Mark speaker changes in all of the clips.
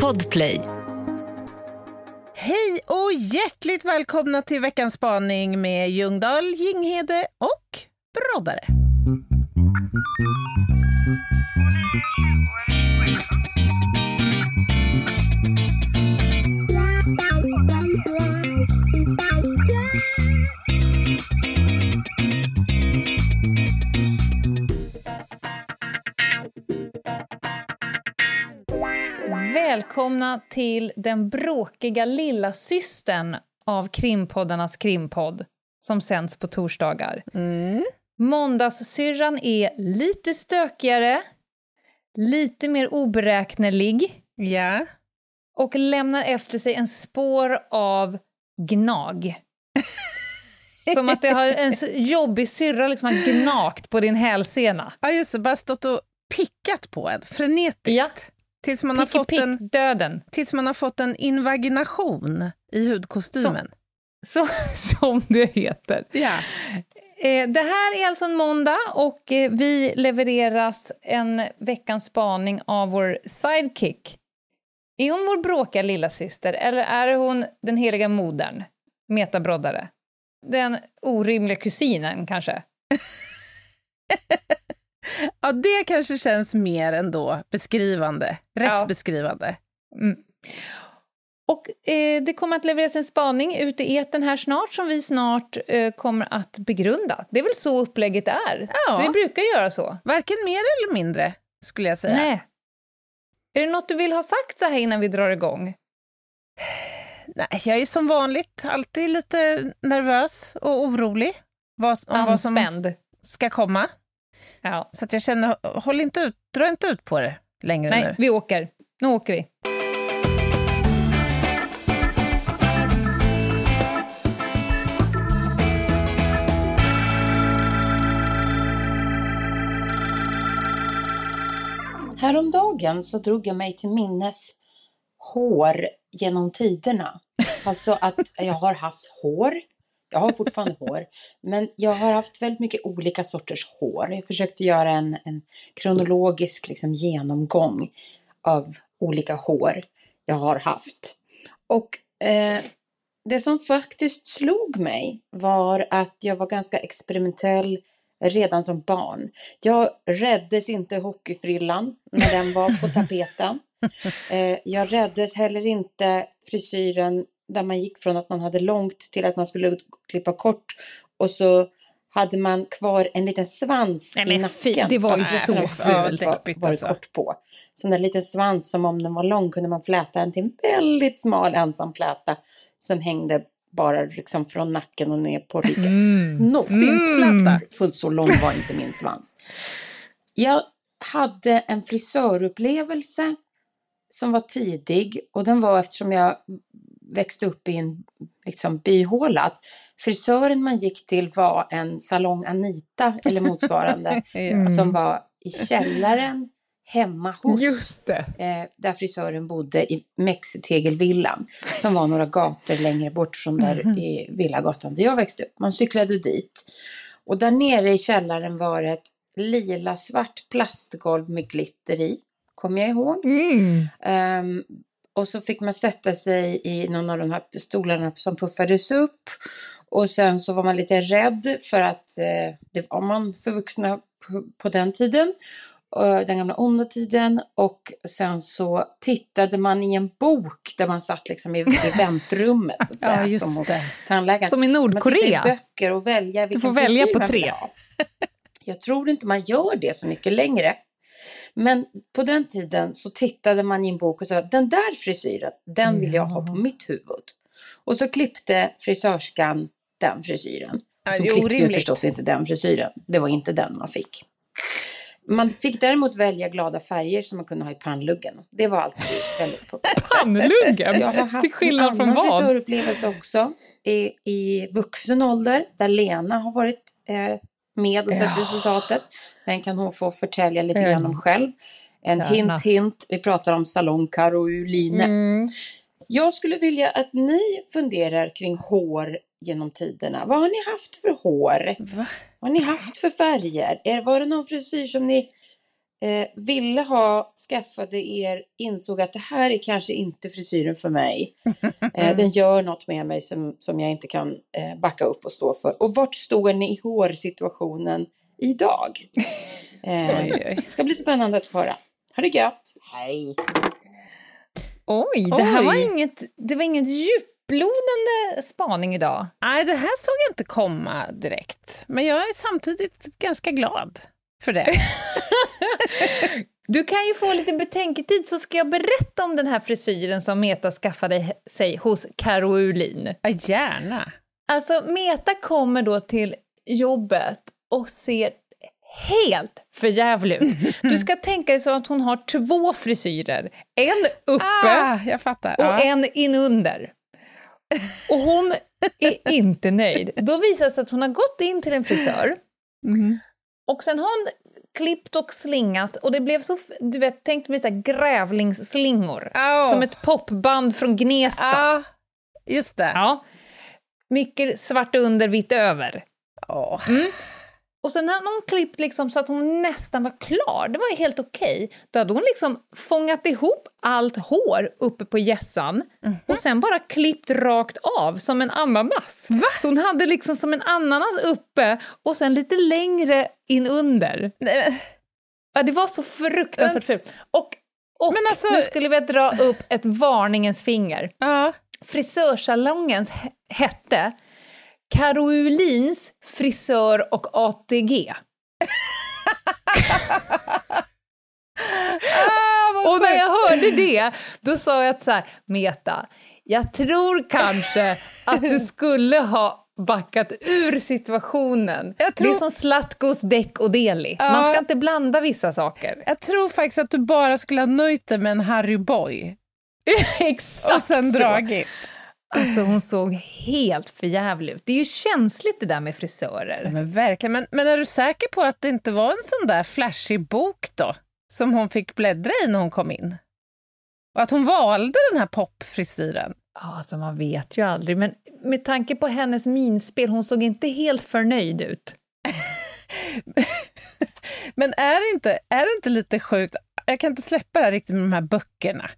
Speaker 1: Podplay.
Speaker 2: Hej och hjärtligt välkomna till veckans spaning med Ljungdahl, Jinghede och Broddare.
Speaker 3: Välkomna till den bråkiga lilla systern av krimpoddarnas krimpodd som sänds på torsdagar.
Speaker 2: Mm.
Speaker 3: Måndagssyrran är lite stökigare, lite mer oberäknelig
Speaker 2: Ja.
Speaker 3: och lämnar efter sig en spår av gnag. Som att det har en jobbig syrra liksom har gnagt på din hälsena.
Speaker 2: ja, just det. Bara stått och pickat på en frenetiskt.
Speaker 3: Ja.
Speaker 2: Tills, man har fått
Speaker 3: pick,
Speaker 2: en,
Speaker 3: döden.
Speaker 2: tills man har fått en invagination i hudkostymen.
Speaker 3: Så, som det heter.
Speaker 2: Ja.
Speaker 3: Eh, det här är alltså en måndag och eh, vi levereras en veckans spaning av vår sidekick. Är hon vår bråkiga lilla syster eller är hon den heliga modern, metabroddare? Den orimliga kusinen kanske?
Speaker 2: ja, det kanske känns mer ändå beskrivande. Rätt
Speaker 3: Ja.
Speaker 2: beskrivande.
Speaker 3: Mm. Och eh, det kommer att levereras en spaning ute i etern här snart som vi snart eh, kommer att begrunda. Det är väl så upplägget är?
Speaker 2: Ja.
Speaker 3: Vi brukar göra så.
Speaker 2: Varken mer eller mindre, skulle jag säga.
Speaker 3: Nej. Är det något du vill ha sagt så här innan vi drar igång?
Speaker 2: Nej, jag är som vanligt alltid lite nervös och orolig vad, om vad som
Speaker 3: Anspänd.
Speaker 2: ska komma.
Speaker 3: Ja.
Speaker 2: Så att jag känner, håll inte ut, dra inte ut på det längre
Speaker 3: Nej,
Speaker 2: nu.
Speaker 3: vi åker. Nu åker vi.
Speaker 4: Häromdagen så drog jag mig till minnes hår genom tiderna. Alltså att jag har haft hår. Jag har fortfarande hår. Men jag har haft väldigt mycket olika sorters hår. Jag försökte göra en, en kronologisk liksom, genomgång av olika hår jag har haft. Och eh, det som faktiskt slog mig var att jag var ganska experimentell redan som barn. Jag räddes inte hockeyfrillan när den var på tapeten. Eh, jag räddes heller inte frisyren där man gick från att man hade långt till att man skulle klippa kort och så hade man kvar en liten svans
Speaker 3: Nej,
Speaker 4: i
Speaker 3: men fy,
Speaker 4: nacken.
Speaker 3: det var ju så
Speaker 2: fult.
Speaker 4: var, var
Speaker 2: alltså.
Speaker 4: kort på. Så den där liten svans som om den var lång kunde man fläta den till en väldigt smal ensam fläta som hängde bara liksom från nacken och ner på ryggen.
Speaker 3: Mm.
Speaker 4: Nå,
Speaker 2: Syntfläta.
Speaker 4: Fullt så lång var inte min svans. Jag hade en frisörupplevelse som var tidig och den var eftersom jag växte upp i en liksom, byhåla. att Frisören man gick till var en salong Anita eller motsvarande
Speaker 2: Ja.
Speaker 4: som var i källaren hemma hos
Speaker 3: Just det.
Speaker 4: eh, där frisören bodde i Mexitegelvillan som var några gator längre bort från där i Villagatan där jag växte upp. Man cyklade dit och där nere i källaren var ett lila svart plastgolv med glitter i, kommer jag ihåg.
Speaker 3: Mm.
Speaker 4: Ehm, och så fick man sätta sig i någon av de här stolarna som puffades upp. Och sen så var man lite rädd för att eh, det var man för vuxna på, på den tiden. eh, Den gamla onda tiden. Och sen så tittade man i en bok där man satt liksom i, i väntrummet så att
Speaker 2: Ja,
Speaker 4: säga.
Speaker 2: just
Speaker 4: som hos tandläkaren.
Speaker 3: Som i
Speaker 4: Man
Speaker 3: Nordkorea.
Speaker 4: tittar i böcker och välja vilken
Speaker 3: får välja på
Speaker 4: man
Speaker 3: tre.
Speaker 4: Jag tror inte man gör det så mycket längre. Men på den tiden så tittade man i en bok och sa den där frisyren, den vill jag ha på mitt huvud. Och så klippte frisörskan den frisyren.
Speaker 2: Ja,
Speaker 4: Som klippte ju förstås inte den frisyren. Det var inte den man fick. Man fick däremot välja glada färger som man kunde ha i pannluggen. Det var alltid väldigt populärt.
Speaker 3: Pannluggen?
Speaker 4: Jag har haft
Speaker 3: Till skillnad
Speaker 4: en
Speaker 3: från
Speaker 4: annan
Speaker 3: vad?
Speaker 4: frisörupplevelse också i, i vuxen ålder där Lena har varit eh, med och sett
Speaker 3: Ja.
Speaker 4: resultatet. Den kan hon få förtälja lite
Speaker 3: Mm.
Speaker 4: grann om själv. En
Speaker 3: Gärna.
Speaker 4: hint hint, vi pratar om salong Caroline.
Speaker 3: Mm.
Speaker 4: Jag skulle vilja att ni funderar kring hår genom tiderna. Vad har ni haft för hår?
Speaker 2: Va?
Speaker 4: Vad har ni haft för färger? Är, var det någon frisyr som ni eh, ville ha, skaffade er, insåg att det här är kanske inte frisyren för mig. Eh, den gör något med mig som, som jag inte kan eh, backa upp och stå för. Och vart står ni i hårsituationen idag? Eh, det ska bli spännande att höra. Ha det gött! Hej!
Speaker 3: Oj, det här var
Speaker 2: Oj.
Speaker 3: inget, det var inget djuplodande spaning idag.
Speaker 2: Nej, det här såg jag inte komma direkt. Men jag är samtidigt ganska glad för det.
Speaker 3: Du kan ju få lite betänketid så ska jag berätta om den här frisyren som Meta skaffade sig hos Caroline.
Speaker 2: Ja, gärna.
Speaker 3: Alltså Meta kommer då till jobbet och ser helt förjävlig ut. Du ska tänka dig så att hon har två frisyrer. En uppe
Speaker 2: Ah,
Speaker 3: och
Speaker 2: Ja.
Speaker 3: en inunder. Och hon är inte nöjd. Då visar det sig att hon har gått in till en frisör
Speaker 2: Mhm.
Speaker 3: Och sen har hon klippt och slingat och det blev så, du vet, tänk dig så här grävlingsslingor.
Speaker 2: Au.
Speaker 3: Som ett popband från Gnesta.
Speaker 2: Ja, just det.
Speaker 3: Ja. Mycket svart under, vitt över.
Speaker 2: Åh.
Speaker 3: Och sen hade hon klippt liksom så att hon nästan var klar, det var ju helt okej. Då hade hon liksom fångat ihop allt hår uppe på hjässan
Speaker 2: Mhm.
Speaker 3: och sen bara klippt rakt av som en ananas.
Speaker 2: Va?
Speaker 3: Så hon hade liksom som en ananas uppe och sen lite längre in under.
Speaker 2: Nej, men-
Speaker 3: Ja, det var så fruktansvärt fult. Och, och
Speaker 2: alltså-
Speaker 3: nu skulle vi dra upp ett varningens finger.
Speaker 2: Ja.
Speaker 3: Frisörsalongens he- hette Carolins frisör och ATG.
Speaker 2: Ah,
Speaker 3: Och när jag hörde det, då sa jag att så här, Meta, jag tror kanske att du skulle ha backat ur situationen.
Speaker 2: Tror-
Speaker 3: Det är som Zlatkos däck och Deli.
Speaker 2: Ja.
Speaker 3: Man ska inte blanda vissa saker.
Speaker 2: Jag tror faktiskt att du bara skulle ha nöjt dig med en Harry Boy
Speaker 3: Exakt
Speaker 2: och sen
Speaker 3: så. Alltså hon såg helt förjävlig ut. Det är ju känsligt det där med frisörer.
Speaker 2: Ja, men verkligen. Men, men är du säker på att det inte var en sån där flashig bok då? Som hon fick bläddra i när hon kom in? Och att hon valde den här popfrisyren?
Speaker 3: Ja, alltså man vet ju aldrig, men med tanke på hennes minspel, hon såg inte helt förnöjd ut.
Speaker 2: Men är det, inte, är det inte lite sjukt? Jag kan inte släppa det här riktigt med de här böckerna.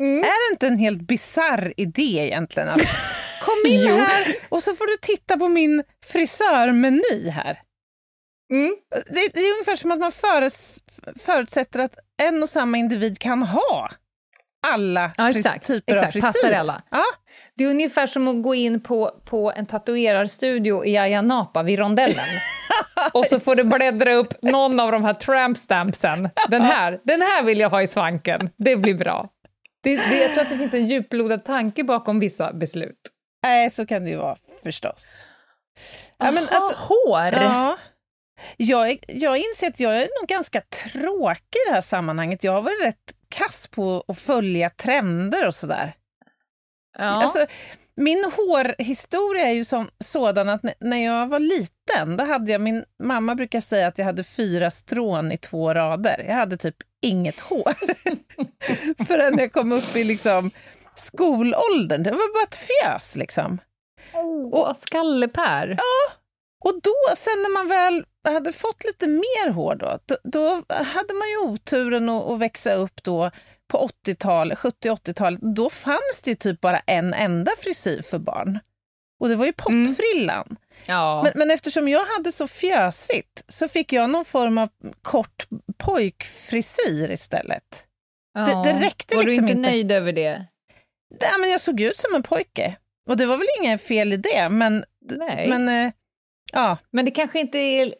Speaker 3: Mm.
Speaker 2: Är det inte en helt bizarr idé egentligen? Att, kom in här och så får du titta på min frisörmeny här.
Speaker 3: Mm.
Speaker 2: Det, det är ungefär som att man föres, förutsätter att en och samma individ kan ha alla
Speaker 3: Ja, exakt.
Speaker 2: typer
Speaker 3: exakt.
Speaker 2: av
Speaker 3: Passar
Speaker 2: frisyr.
Speaker 3: alla.
Speaker 2: Ja,
Speaker 3: Det är ungefär som att gå in på, på en tatuerarstudio i Ayia Napa vid rondellen. Och så får du bläddra upp någon av de här tramp stampsen. Den här, den här vill jag ha i svanken. Det blir bra. Det, det, jag tror att det finns en djuplodad tanke bakom vissa beslut.
Speaker 2: nej, så kan det ju vara förstås. Ja, men
Speaker 3: Aha,
Speaker 2: alltså,
Speaker 3: hår!
Speaker 2: ja. jag, jag inser att jag är nog ganska tråkig i det här sammanhanget. Jag har varit rätt kass på att följa trender och sådär.
Speaker 3: Ja.
Speaker 2: Alltså, min hårhistoria är ju som, sådan att när jag var liten, då hade jag, min mamma brukar säga att jag hade fyra strån i två rader. Jag hade typ inget hår. Förrän jag kom upp i liksom skolåldern. Det var bara ett fjös liksom.
Speaker 3: Åh, skallepär!
Speaker 2: Och då, sen när man väl hade fått lite mer hår då, då, då hade man ju oturen att, att växa upp då på 80-talet, 70-80-talet. Då fanns det ju typ bara en enda frisyr för barn. Och det var ju pottfrillan.
Speaker 3: Ja.
Speaker 2: Men, men eftersom jag hade så fjösigt så fick jag någon form av kort pojkfrisyr istället.
Speaker 3: ja.
Speaker 2: det räckte
Speaker 3: Var
Speaker 2: liksom
Speaker 3: du inte
Speaker 2: inte.
Speaker 3: nöjd över det?
Speaker 2: Ja, men jag såg ut som en pojke. Och det var väl inget fel i det, men,
Speaker 3: Nej. Men,
Speaker 2: men eh, ja.
Speaker 3: det kanske inte är...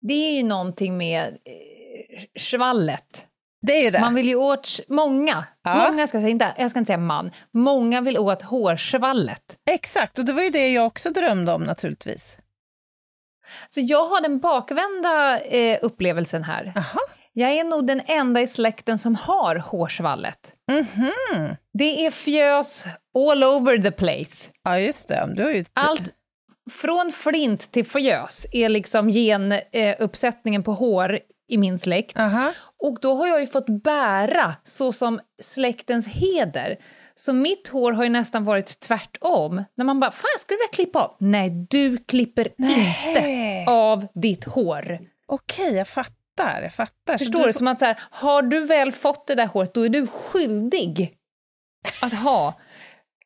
Speaker 3: Det är ju någonting med eh, svallet.
Speaker 2: Det är ju det.
Speaker 3: Man vill ju åt... Många,
Speaker 2: Ja.
Speaker 3: många ska säga, inte, jag ska inte säga man, många vill åt hårsvallet.
Speaker 2: Exakt, och det var ju det jag också drömde om naturligtvis.
Speaker 3: Så jag har den bakvända eh, upplevelsen här.
Speaker 2: Jaha.
Speaker 3: Jag är nog den enda i släkten som har hårsvallet.
Speaker 2: Mhm.
Speaker 3: Det är fjös all over the place.
Speaker 2: Ja, just det. Du har ju...
Speaker 3: Allt från flint till fjös är liksom genuppsättningen eh, på hår i min släkt.
Speaker 2: Aha.
Speaker 3: Och då har jag ju fått bära så som släktens heder. Så mitt hår har ju nästan varit tvärtom. När man bara, fan skulle du vilja klippa av? Nej, du klipper inte
Speaker 2: Nej.
Speaker 3: av ditt hår.
Speaker 2: Okej, jag fattar. fattar. Jag fattar.
Speaker 3: Förstår du? Som att så här, har du väl fått det där håret, då är du skyldig att ha.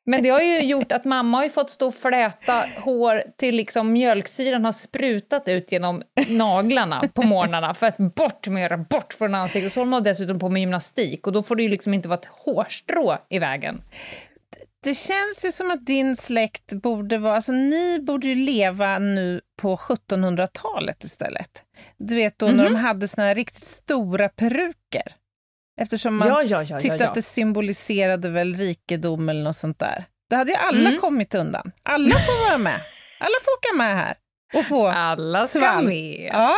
Speaker 3: Men det har ju gjort att mamma har fått stå och fläta hår till liksom mjölksyran har sprutat ut genom naglarna på morgnarna för att bort med bort från ansiktet. Så håller man dessutom på med gymnastik och då får det ju liksom inte vara ett hårstrå i vägen.
Speaker 2: Det känns ju som att din släkt borde vara, alltså ni borde ju leva nu på 1700-talet istället. Du vet då mm -hmm. när de mhm. hade såna här riktigt stora peruker. Eftersom man ja, ja, ja, tyckte att det symboliserade väl rikedom eller något sånt där. Det hade ju alla mm. kommit undan. Alla får vara med. Alla får åka med här. Och få
Speaker 3: Alla ska
Speaker 2: svall.
Speaker 3: med.
Speaker 2: Ja.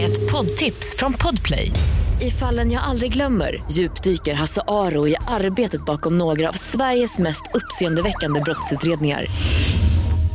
Speaker 1: Ett poddtips från Podplay. I fallen jag aldrig glömmer djupdyker Hasse Aro i arbetet bakom några av Sveriges mest uppseendeväckande brottsutredningar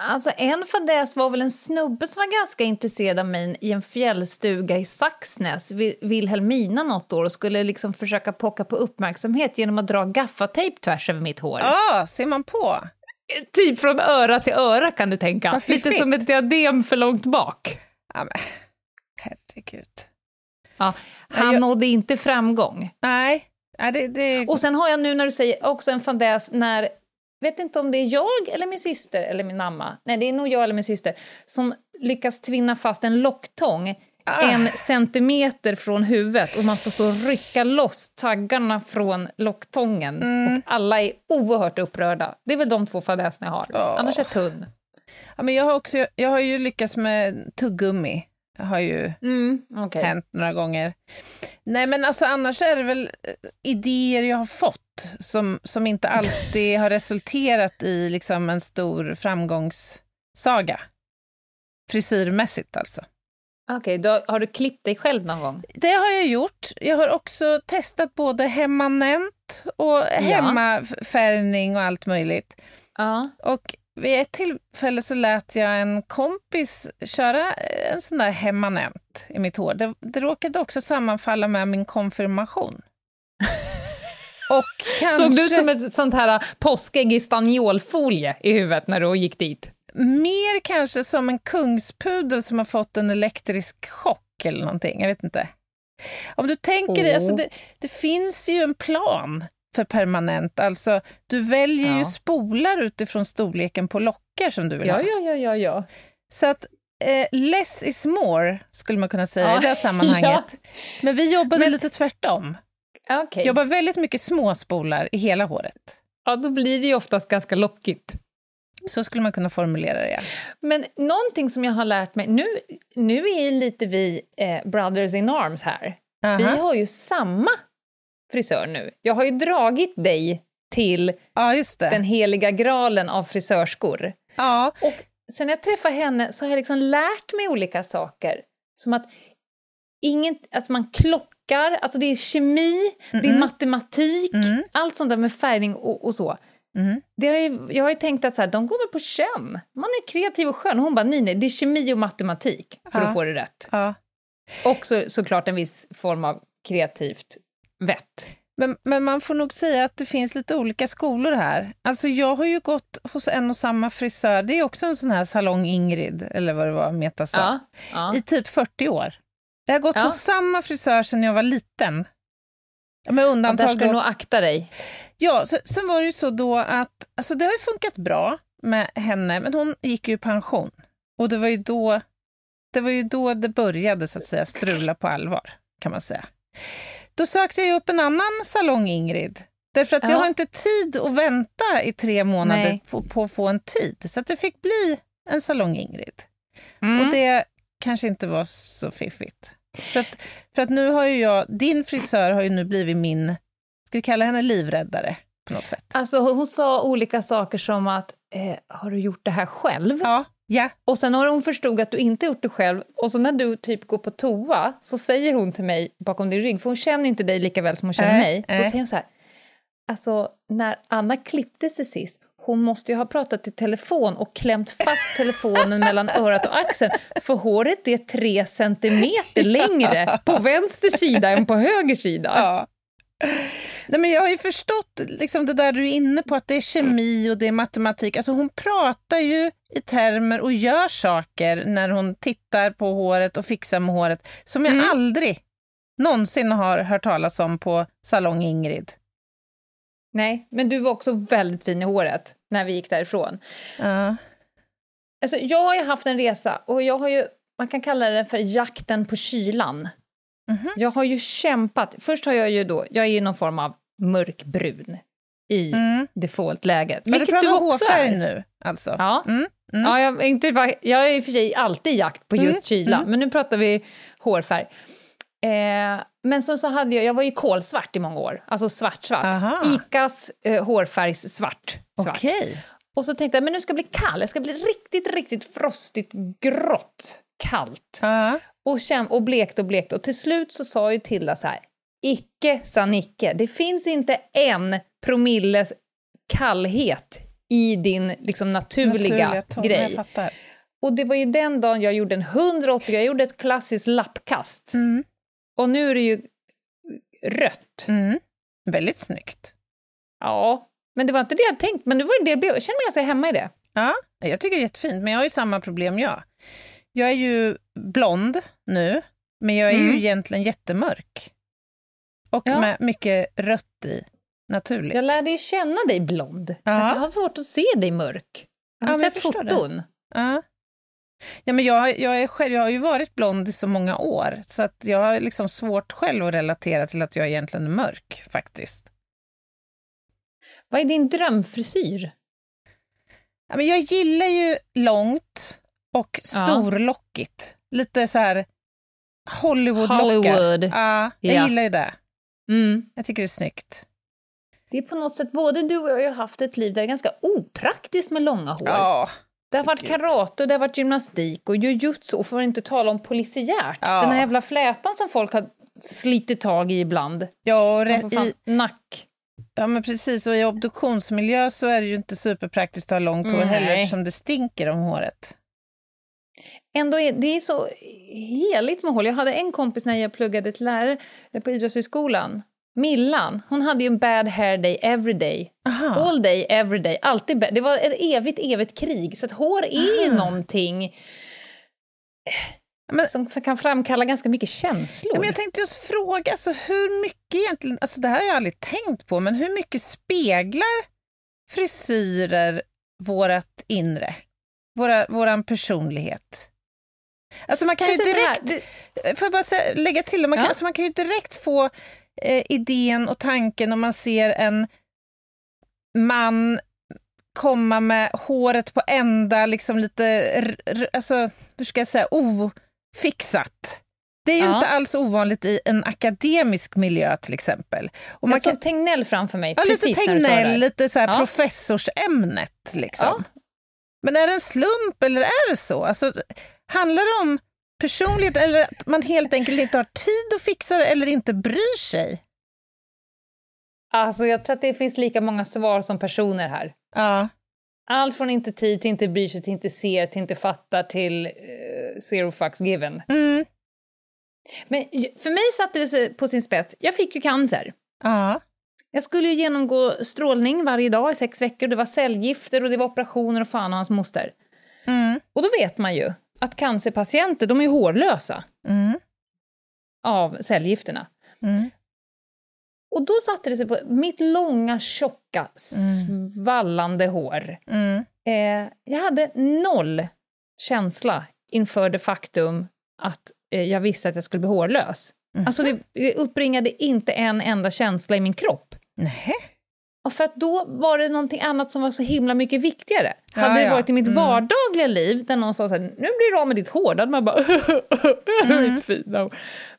Speaker 3: Alltså en fadäs var väl en snubbe som var ganska intresserad av mig i en fjällstuga i Saxnäs, Vilhelmina något år, och skulle liksom försöka pocka på uppmärksamhet genom att dra gaffatejp tvärs över mitt hår.
Speaker 2: Ja, ah, ser man på?
Speaker 3: Typ från öra till öra kan du tänka. Lite som ett diadem för långt bak.
Speaker 2: Ja, men herregud.
Speaker 3: Ja, han jag... nådde inte framgång.
Speaker 2: Nej. Ja, det, det...
Speaker 3: Och sen har jag nu när du säger också en fadäs när vet inte om det är jag eller min syster eller min mamma, nej det är nog jag eller min syster, som lyckas tvinna fast en locktång ah. en centimeter från huvudet och man får stå och rycka loss taggarna från locktången. Mm. Och alla är oerhört upprörda. Det är väl de två fadäserna jag har, oh. annars är jag tunn.
Speaker 2: Ja, men jag, har också, jag har ju lyckats med tuggummi. Har ju mm, okay. hänt några gånger. Nej, men alltså annars är det väl eh, idéer jag har fått som, som inte alltid har resulterat i liksom en stor framgångssaga. Frisyrmässigt alltså.
Speaker 3: Okej, okay, har du klippt dig själv någon gång?
Speaker 2: Det har jag gjort. Jag har också testat både hemmanent och hemmafärgning och allt möjligt.
Speaker 3: Ja.
Speaker 2: Och vid ett tillfälle så lät jag en kompis köra en sån där hemmanent i mitt hår. Det, det råkade också sammanfalla med min konfirmation.
Speaker 3: Kanske... Såg du ut som ett sånt här påskägg i stanniolfolie i huvudet när du gick dit?
Speaker 2: Mer kanske som en kungspudel som har fått en elektrisk chock eller någonting. Jag vet inte. Om du tänker oh. dig, alltså det, det finns ju en plan för permanent. Alltså, du väljer ja. ju spolar utifrån storleken på lockar som du vill
Speaker 3: ja,
Speaker 2: ha.
Speaker 3: Ja, ja, ja, ja.
Speaker 2: Så att eh, less is more, skulle man kunna säga ja. i det här sammanhanget. Men vi jobbade Men... lite tvärtom.
Speaker 3: Okay.
Speaker 2: Jobbar väldigt mycket småspolar i hela håret.
Speaker 3: Ja, då blir det ju oftast ganska lockigt.
Speaker 2: Så skulle man kunna formulera det. Ja.
Speaker 3: Men någonting som jag har lärt mig, nu, nu är lite vi eh, brothers in arms här. Uh -huh. Vi har ju samma frisör nu. Jag har ju dragit dig till
Speaker 2: ja,
Speaker 3: den heliga graalen av frisörskor.
Speaker 2: Ja.
Speaker 3: Och sen jag träffade henne så har jag liksom lärt mig olika saker. Som att, inget, att man klockar, alltså det är kemi, mm -mm. det är matematik, mm. allt sånt där med färgning och, och så.
Speaker 2: Mm.
Speaker 3: Det har ju, jag har ju tänkt att så här, de går väl på kön. Man är kreativ och skön. Hon bara, nej, nej, det är kemi och matematik för ja. att få det rätt.
Speaker 2: Ja.
Speaker 3: Och så, såklart en viss form av kreativt vett.
Speaker 2: Men, men man får nog säga att det finns lite olika skolor här. Alltså jag har ju gått hos en och samma frisör, det är också en sån här salong Ingrid, eller vad det var Meta sa,
Speaker 3: ja, ja.
Speaker 2: i typ 40 år. Jag har gått ja. hos samma frisör sedan jag var liten. Med undantag
Speaker 3: ja, där ska du nog akta dig.
Speaker 2: Ja, så, sen var det ju så då att, alltså det har ju funkat bra med henne, men hon gick ju i pension. Och det var ju då det, var ju då det började så att säga strula på allvar, kan man säga. Då sökte jag upp en annan salong, Ingrid. Därför att ja. jag har inte tid att vänta i tre månader på, på, att få en tid. Så det fick bli en salong, Ingrid. Mm. Och det kanske inte var så fiffigt. För att, för att nu har ju jag, din frisör har ju nu blivit min, ska vi kalla henne livräddare på något sätt?
Speaker 3: Alltså hon sa olika saker som att, eh, har du gjort det här själv?
Speaker 2: Ja, Ja.
Speaker 3: Och sen har hon förstod att du inte gjort det själv, och så när du typ går på toa så säger hon till mig bakom din rygg, för hon känner inte dig lika väl som hon känner
Speaker 2: Äh,
Speaker 3: mig, så
Speaker 2: äh.
Speaker 3: säger hon så här, alltså när Anna klippte sig sist, hon måste ju ha pratat i telefon och klämt fast telefonen mellan örat och axeln, för håret är tre centimeter längre på vänster sida än på höger sida.
Speaker 2: Ja. Nej, men jag har ju förstått liksom det där du är inne på, att det är kemi och det är matematik. Alltså hon pratar ju i termer och gör saker när hon tittar på håret och fixar med håret som jag
Speaker 3: Mm.
Speaker 2: aldrig någonsin har hört talas om på Salong Ingrid.
Speaker 3: Nej, men du var också väldigt fin i håret när vi gick därifrån.
Speaker 2: Ja.
Speaker 3: Alltså, jag har ju haft en resa och jag har ju, man kan kalla det för jakten på kylan.
Speaker 2: Mhm.
Speaker 3: Jag har ju kämpat. Först har jag ju då, jag är ju någon form av mörkbrun i
Speaker 2: Mm.
Speaker 3: defaultläget.
Speaker 2: Men du
Speaker 3: Vilket
Speaker 2: pratar hårfärg
Speaker 3: är.
Speaker 2: nu alltså?
Speaker 3: Ja.
Speaker 2: Mm. Mm.
Speaker 3: Ja, jag, inte, jag är i och för sig alltid i jakt på just
Speaker 2: Mm,
Speaker 3: kyla,
Speaker 2: mm.
Speaker 3: men nu pratar vi hårfärg. Eh, men så, så hade jag, jag var ju kolsvart i många år, alltså svart-svart.
Speaker 2: Aha.
Speaker 3: Icas eh, hårfärgssvart. Svart.
Speaker 2: Okej.
Speaker 3: Och så tänkte jag, men nu ska jag bli kall, det ska bli riktigt, riktigt frostigt, grått, kallt.
Speaker 2: Ja.
Speaker 3: Och, käm- och blekt och blekt. Och till slut så sa ju Tilda så här, icke sa Nicke, det finns inte en promilles kallhet i din liksom, naturliga,
Speaker 2: ton, Jag
Speaker 3: grej. Och det var ju den dagen jag gjorde en 180, jag gjorde ett klassiskt lappkast.
Speaker 2: Mm.
Speaker 3: Och nu är det ju rött.
Speaker 2: Mm. Väldigt snyggt.
Speaker 3: Ja, men det var inte det jag tänkt, men nu var det det jag blev. Jag känner mig ganska hemma i det.
Speaker 2: Ja, jag tycker det är jättefint, men jag har ju samma problem jag. Jag är ju blond nu, men jag är
Speaker 3: Mm.
Speaker 2: ju egentligen jättemörk. Och
Speaker 3: Ja.
Speaker 2: med mycket rött i, naturligt.
Speaker 3: Jag lärde ju känna dig blond.
Speaker 2: Ja.
Speaker 3: Jag har svårt att se dig mörk. Jag har
Speaker 2: Ja,
Speaker 3: sett foton.
Speaker 2: Ja. Ja, men jag, jag, är själv, jag har ju varit blond i så många år, så att jag har liksom svårt själv att relatera till att jag egentligen är mörk, faktiskt.
Speaker 3: Vad är din drömfrisyr?
Speaker 2: Ja, men jag gillar ju långt och
Speaker 3: Ja.
Speaker 2: storlockigt. Lite så här Hollywood-lockar.
Speaker 3: Hollywood.
Speaker 2: Ja, jag
Speaker 3: Ja.
Speaker 2: gillar ju det.
Speaker 3: Mm.
Speaker 2: Jag tycker det är snyggt.
Speaker 3: Det är på något sätt, både du och jag har ju haft ett liv där det är ganska opraktiskt med långa hår.
Speaker 2: Ja,
Speaker 3: det har varit karate, och det har varit gymnastik och jujutsu, och för att inte tala om polisiärt.
Speaker 2: Ja.
Speaker 3: Den här jävla flätan som folk har slitit tag i ibland.
Speaker 2: ja, och i,
Speaker 3: nack.
Speaker 2: ja, men precis. Och i obduktionsmiljö så är det ju inte superpraktiskt att ha långt hår
Speaker 3: Nej.
Speaker 2: heller, eftersom det stinker om håret.
Speaker 3: Ändå är det är så heligt med hål. Jag hade en kompis när jag pluggade till lärare på Idrottshögskolan. Millan, hon hade ju en bad hair day every day.
Speaker 2: Aha.
Speaker 3: All day, every day. Alltid bad. Det var ett evigt, evigt krig. Så att hår är ju
Speaker 2: Aha.
Speaker 3: någonting
Speaker 2: Men-
Speaker 3: som kan framkalla ganska mycket känslor.
Speaker 2: Men jag tänkte just fråga, alltså, hur mycket egentligen, alltså det här har jag aldrig tänkt på, men hur mycket speglar frisyrer vårat inre? Våra, våran personlighet? Alltså man kan ju
Speaker 3: Precis här,
Speaker 2: direkt,
Speaker 3: det-
Speaker 2: får jag bara lägga till, man kan,
Speaker 3: Ja.
Speaker 2: alltså man kan ju direkt få eh, idén och tanken om man ser en man komma med håret på ända, liksom lite, alltså, hur ska jag säga, ofixat. Det är ju
Speaker 3: Ja.
Speaker 2: inte alls ovanligt i en akademisk miljö till exempel. Och man
Speaker 3: jag
Speaker 2: kan,
Speaker 3: såg Tegnell framför mig,
Speaker 2: ja, lite
Speaker 3: precis det
Speaker 2: Tegnell, lite så här
Speaker 3: Ja.
Speaker 2: professorsämnet. Liksom.
Speaker 3: Ja.
Speaker 2: Men är det en slump eller är det så? Alltså, handlar det om personlighet eller att man helt enkelt inte har tid att fixa det eller inte bryr sig?
Speaker 3: Alltså jag tror att det finns lika många svar som personer här.
Speaker 2: Ja.
Speaker 3: Allt från inte tid till inte bryr sig till inte ser till inte fattar till eh, zero fucks given.
Speaker 2: Mm.
Speaker 3: Men för mig satte det sig på sin spets. Jag fick ju cancer.
Speaker 2: Ja.
Speaker 3: Jag skulle ju genomgå strålning varje dag i sex veckor. Det var cellgifter och det var operationer och fan och hans moster.
Speaker 2: Mm.
Speaker 3: Och då vet man ju att cancerpatienter, de är hårlösa
Speaker 2: Mm.
Speaker 3: av cellgifterna.
Speaker 2: Mm.
Speaker 3: Och då satte det sig på mitt långa, tjocka, svallande hår.
Speaker 2: Mm.
Speaker 3: Eh, jag hade noll känsla inför det faktum att eh, jag visste att jag skulle bli hårlös.
Speaker 2: Mhm.
Speaker 3: Alltså det, det uppbringade inte en enda känsla i min kropp.
Speaker 2: Nej.
Speaker 3: Och för att då var det någonting annat som var så himla mycket viktigare.
Speaker 2: Ja,
Speaker 3: hade det
Speaker 2: ja.
Speaker 3: varit i mitt
Speaker 2: Mm.
Speaker 3: vardagliga liv, där någon sa så här, nu blir du av med ditt hår, då hade man bara,
Speaker 2: Mm.
Speaker 3: no."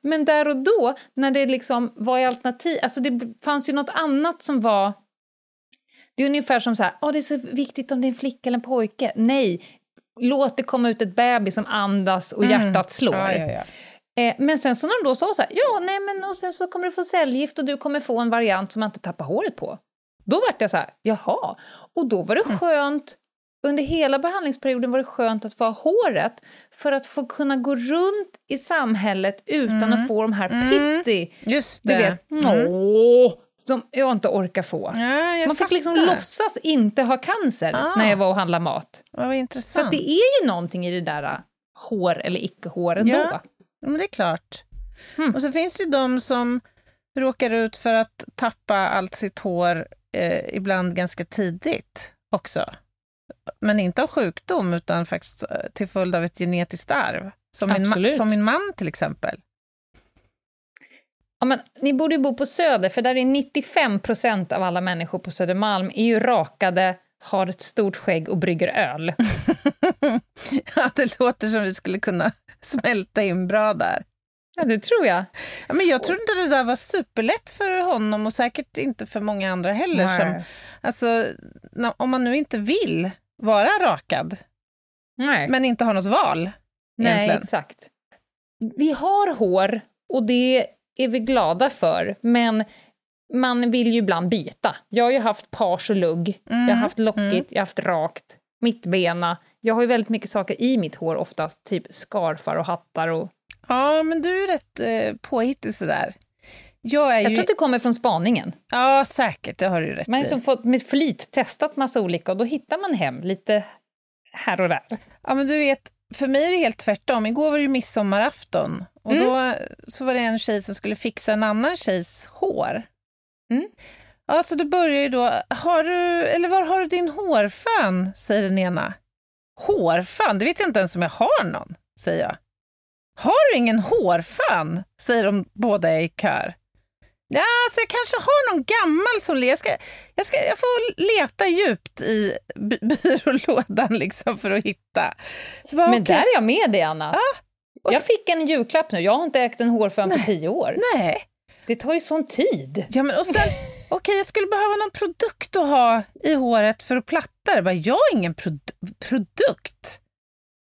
Speaker 3: Men där och då, när det liksom var i alternativ, alltså det fanns ju något annat som var, det är ungefär som så här, "Åh, det är så viktigt om det är en flicka eller en pojke. Nej, låt det komma ut ett bebis som andas och
Speaker 2: Mm.
Speaker 3: hjärtat slår.
Speaker 2: Ja.
Speaker 3: Eh, men sen så när de då sa så här, ja, nej men och sen så kommer du få cellgift och du kommer få en variant som man inte tappar håret på. Då vart jag så här, jaha. Och då var det
Speaker 2: Mm.
Speaker 3: skönt, under hela behandlingsperioden var det skönt att få ha håret för att få kunna gå runt i samhället utan
Speaker 2: Mm.
Speaker 3: att få de här
Speaker 2: Mm.
Speaker 3: pitti,
Speaker 2: Just
Speaker 3: du
Speaker 2: det.
Speaker 3: vet,
Speaker 2: Mm.
Speaker 3: åh, som jag inte orkar få.
Speaker 2: Ja,
Speaker 3: Man fick liksom låtsas inte ha cancer
Speaker 2: Ah.
Speaker 3: när jag var och handlade mat.
Speaker 2: Vad
Speaker 3: Så
Speaker 2: intressant.
Speaker 3: att det är ju någonting i det där äh, hår eller icke-hår ändå.
Speaker 2: Ja, men det är klart.
Speaker 3: Mm.
Speaker 2: Och så finns det ju de som råkar ut för att tappa allt sitt hår eh, ibland ganska tidigt också. Men inte av sjukdom, utan faktiskt eh, till följd av ett genetiskt arv. Som min, som min man till exempel.
Speaker 3: Ja, men, ni borde ju bo på Söder, för där är 95 procent av alla människor på Södermalm är ju rakade, har ett stort skägg och brygger öl.
Speaker 2: ja, det låter som vi skulle kunna smälta in bra där.
Speaker 3: Ja, det tror jag.
Speaker 2: Ja, men jag tror inte det där var superlätt för honom och säkert inte för många andra heller. Som, alltså, om man nu inte vill vara rakad,
Speaker 3: Nej.
Speaker 2: men inte har något val
Speaker 3: Nej,
Speaker 2: egentligen.
Speaker 3: exakt. Vi har hår och det är vi glada för, men man vill ju ibland byta. Jag har ju haft page och lugg,
Speaker 2: Mm,
Speaker 3: jag har haft lockigt,
Speaker 2: mm.
Speaker 3: jag har haft rakt, mittbena. Jag har ju väldigt mycket saker i mitt hår oftast, typ scarfar och hattar och...
Speaker 2: Ja, men du är rätt eh, påhittig sådär. Jag är
Speaker 3: Jag
Speaker 2: ju...
Speaker 3: tror att det kommer från spaningen.
Speaker 2: Ja, säkert, det har du rätt
Speaker 3: Man har liksom fått med flit testat massa olika och då hittar man hem lite här och där.
Speaker 2: Ja, men du vet, för mig är det helt tvärtom. Igår var det ju midsommarafton och
Speaker 3: Mm.
Speaker 2: då så var det en tjej som skulle fixa en annan tjejs hår.
Speaker 3: Mm.
Speaker 2: Ja, så det börjar ju då, har du, eller var har du din hårfön, säger den ena. Hårfön? Det vet jag inte ens om jag har någon, säger jag. Har du ingen hårfön? säger de båda i kör. Ja, alltså jag kanske har någon gammal som jag, ska, jag, ska, jag får leta djupt i by- byrålådan liksom för att hitta. Bara,
Speaker 3: Men
Speaker 2: okej,
Speaker 3: där är jag med dig, Anna. Jag
Speaker 2: så-
Speaker 3: fick en julklapp nu. Jag har inte ägt en hårfön på tio år.
Speaker 2: Nej,
Speaker 3: Det tar ju sån tid.
Speaker 2: ja, men och sen, okej, jag skulle behöva någon produkt att ha i håret för att platta det. Jag har ingen prod- produkt.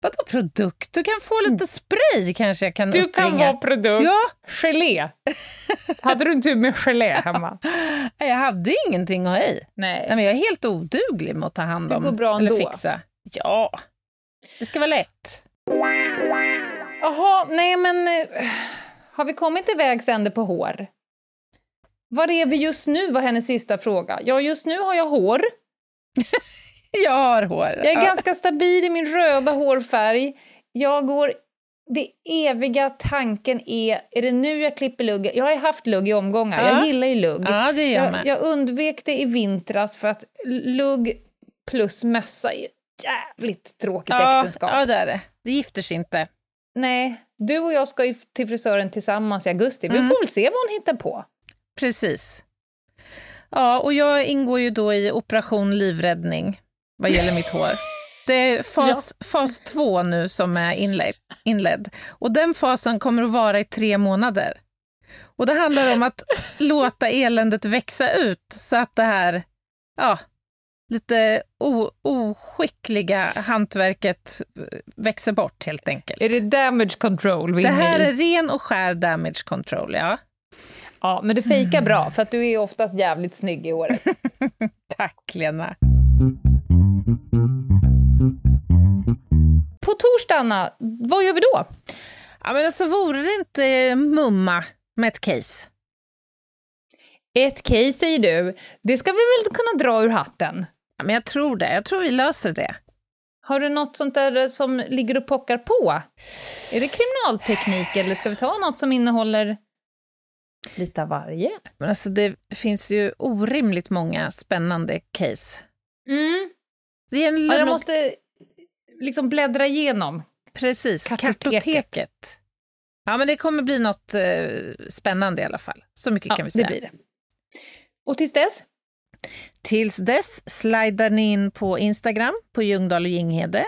Speaker 2: Vadå produkt? Du kan få lite spray kanske jag kan.
Speaker 3: Du kan
Speaker 2: uppbringa.
Speaker 3: vara produkt.
Speaker 2: Ja,
Speaker 3: Gelé. Hade du en tub med gelé hemma?
Speaker 2: Nej, jag hade ingenting att ha i. Nej,
Speaker 3: Nej.
Speaker 2: men jag är helt oduglig med att ta hand
Speaker 3: Det
Speaker 2: om
Speaker 3: går bra
Speaker 2: eller
Speaker 3: ändå.
Speaker 2: fixa. Ja, det ska vara lätt.
Speaker 3: Jaha, nej men... eh, Har vi kommit till vägs ände på hår? Var är vi just nu, var hennes sista fråga. Ja, just nu har jag hår.
Speaker 2: Jag har hår.
Speaker 3: Jag är ganska stabil i min röda hårfärg. Jag går... Det eviga tanken är, är det nu jag klipper lugg? Jag har ju haft lugg i omgångar,
Speaker 2: Ja.
Speaker 3: jag gillar ju lugg.
Speaker 2: Ja, det gör jag med.
Speaker 3: jag undvek det i vintras för att lugg plus mössa är ett jävligt tråkigt
Speaker 2: ja,
Speaker 3: äktenskap.
Speaker 2: ja, det är det. Det gifter sig inte.
Speaker 3: Nej, du och jag ska ju till frisören tillsammans i augusti. Vi
Speaker 2: Mm.
Speaker 3: får väl se vad hon hittar på.
Speaker 2: Precis. Ja, och jag ingår ju då i operation livräddning vad gäller mitt hår. Det är fas, fas två nu som är inledd, inledd. Och den fasen kommer att vara i tre månader. Och det handlar om att låta eländet växa ut så att det här, ja, lite o, oskickliga hantverket eh, växer bort helt enkelt.
Speaker 3: Är det damage control vi
Speaker 2: Det här är ren och skär damage control, ja.
Speaker 3: Ja, men du fejkar bra, för att du är oftast jävligt snygg i håret.
Speaker 2: Tack Lena.
Speaker 3: På torsdag, Anna, vad gör vi då?
Speaker 2: Ja, men alltså vore det inte mumma med ett case?
Speaker 3: Ett case, säger du. Det ska vi väl kunna dra ur hatten?
Speaker 2: Ja, men jag tror det. Jag tror vi löser det.
Speaker 3: Har du något sånt där som ligger och pockar på? Är det kriminalteknik, eller ska vi ta något som innehåller lite av varje?
Speaker 2: Men alltså det finns ju orimligt många spännande case.
Speaker 3: Mm.
Speaker 2: Det
Speaker 3: Ja, jag måste liksom bläddra igenom.
Speaker 2: precis
Speaker 3: kartoteket.
Speaker 2: kartoteket. Ja, men det kommer bli något eh, spännande i alla fall. Så mycket
Speaker 3: Ja,
Speaker 2: kan vi
Speaker 3: det
Speaker 2: säga.
Speaker 3: blir det. Och tills dess?
Speaker 2: Tills dess slidar ni in på Instagram på Ljungdahl och Ginghede.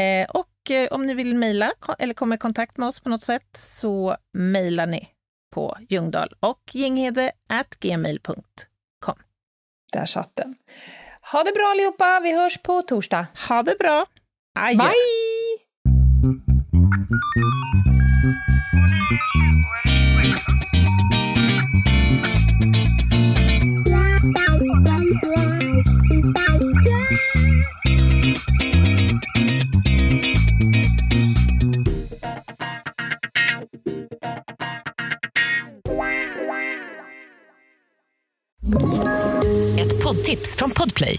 Speaker 2: Eh, och eh, om ni vill mejla eller komma i kontakt med oss på något sätt så mejlar ni på Ljungdahl och Ginghede at gmail.com.
Speaker 3: Där satt den. Ha det bra allihopa, vi hörs på torsdag.
Speaker 2: Ha det bra! Adjö.
Speaker 3: Bye!
Speaker 1: Ett poddtips från Podplay.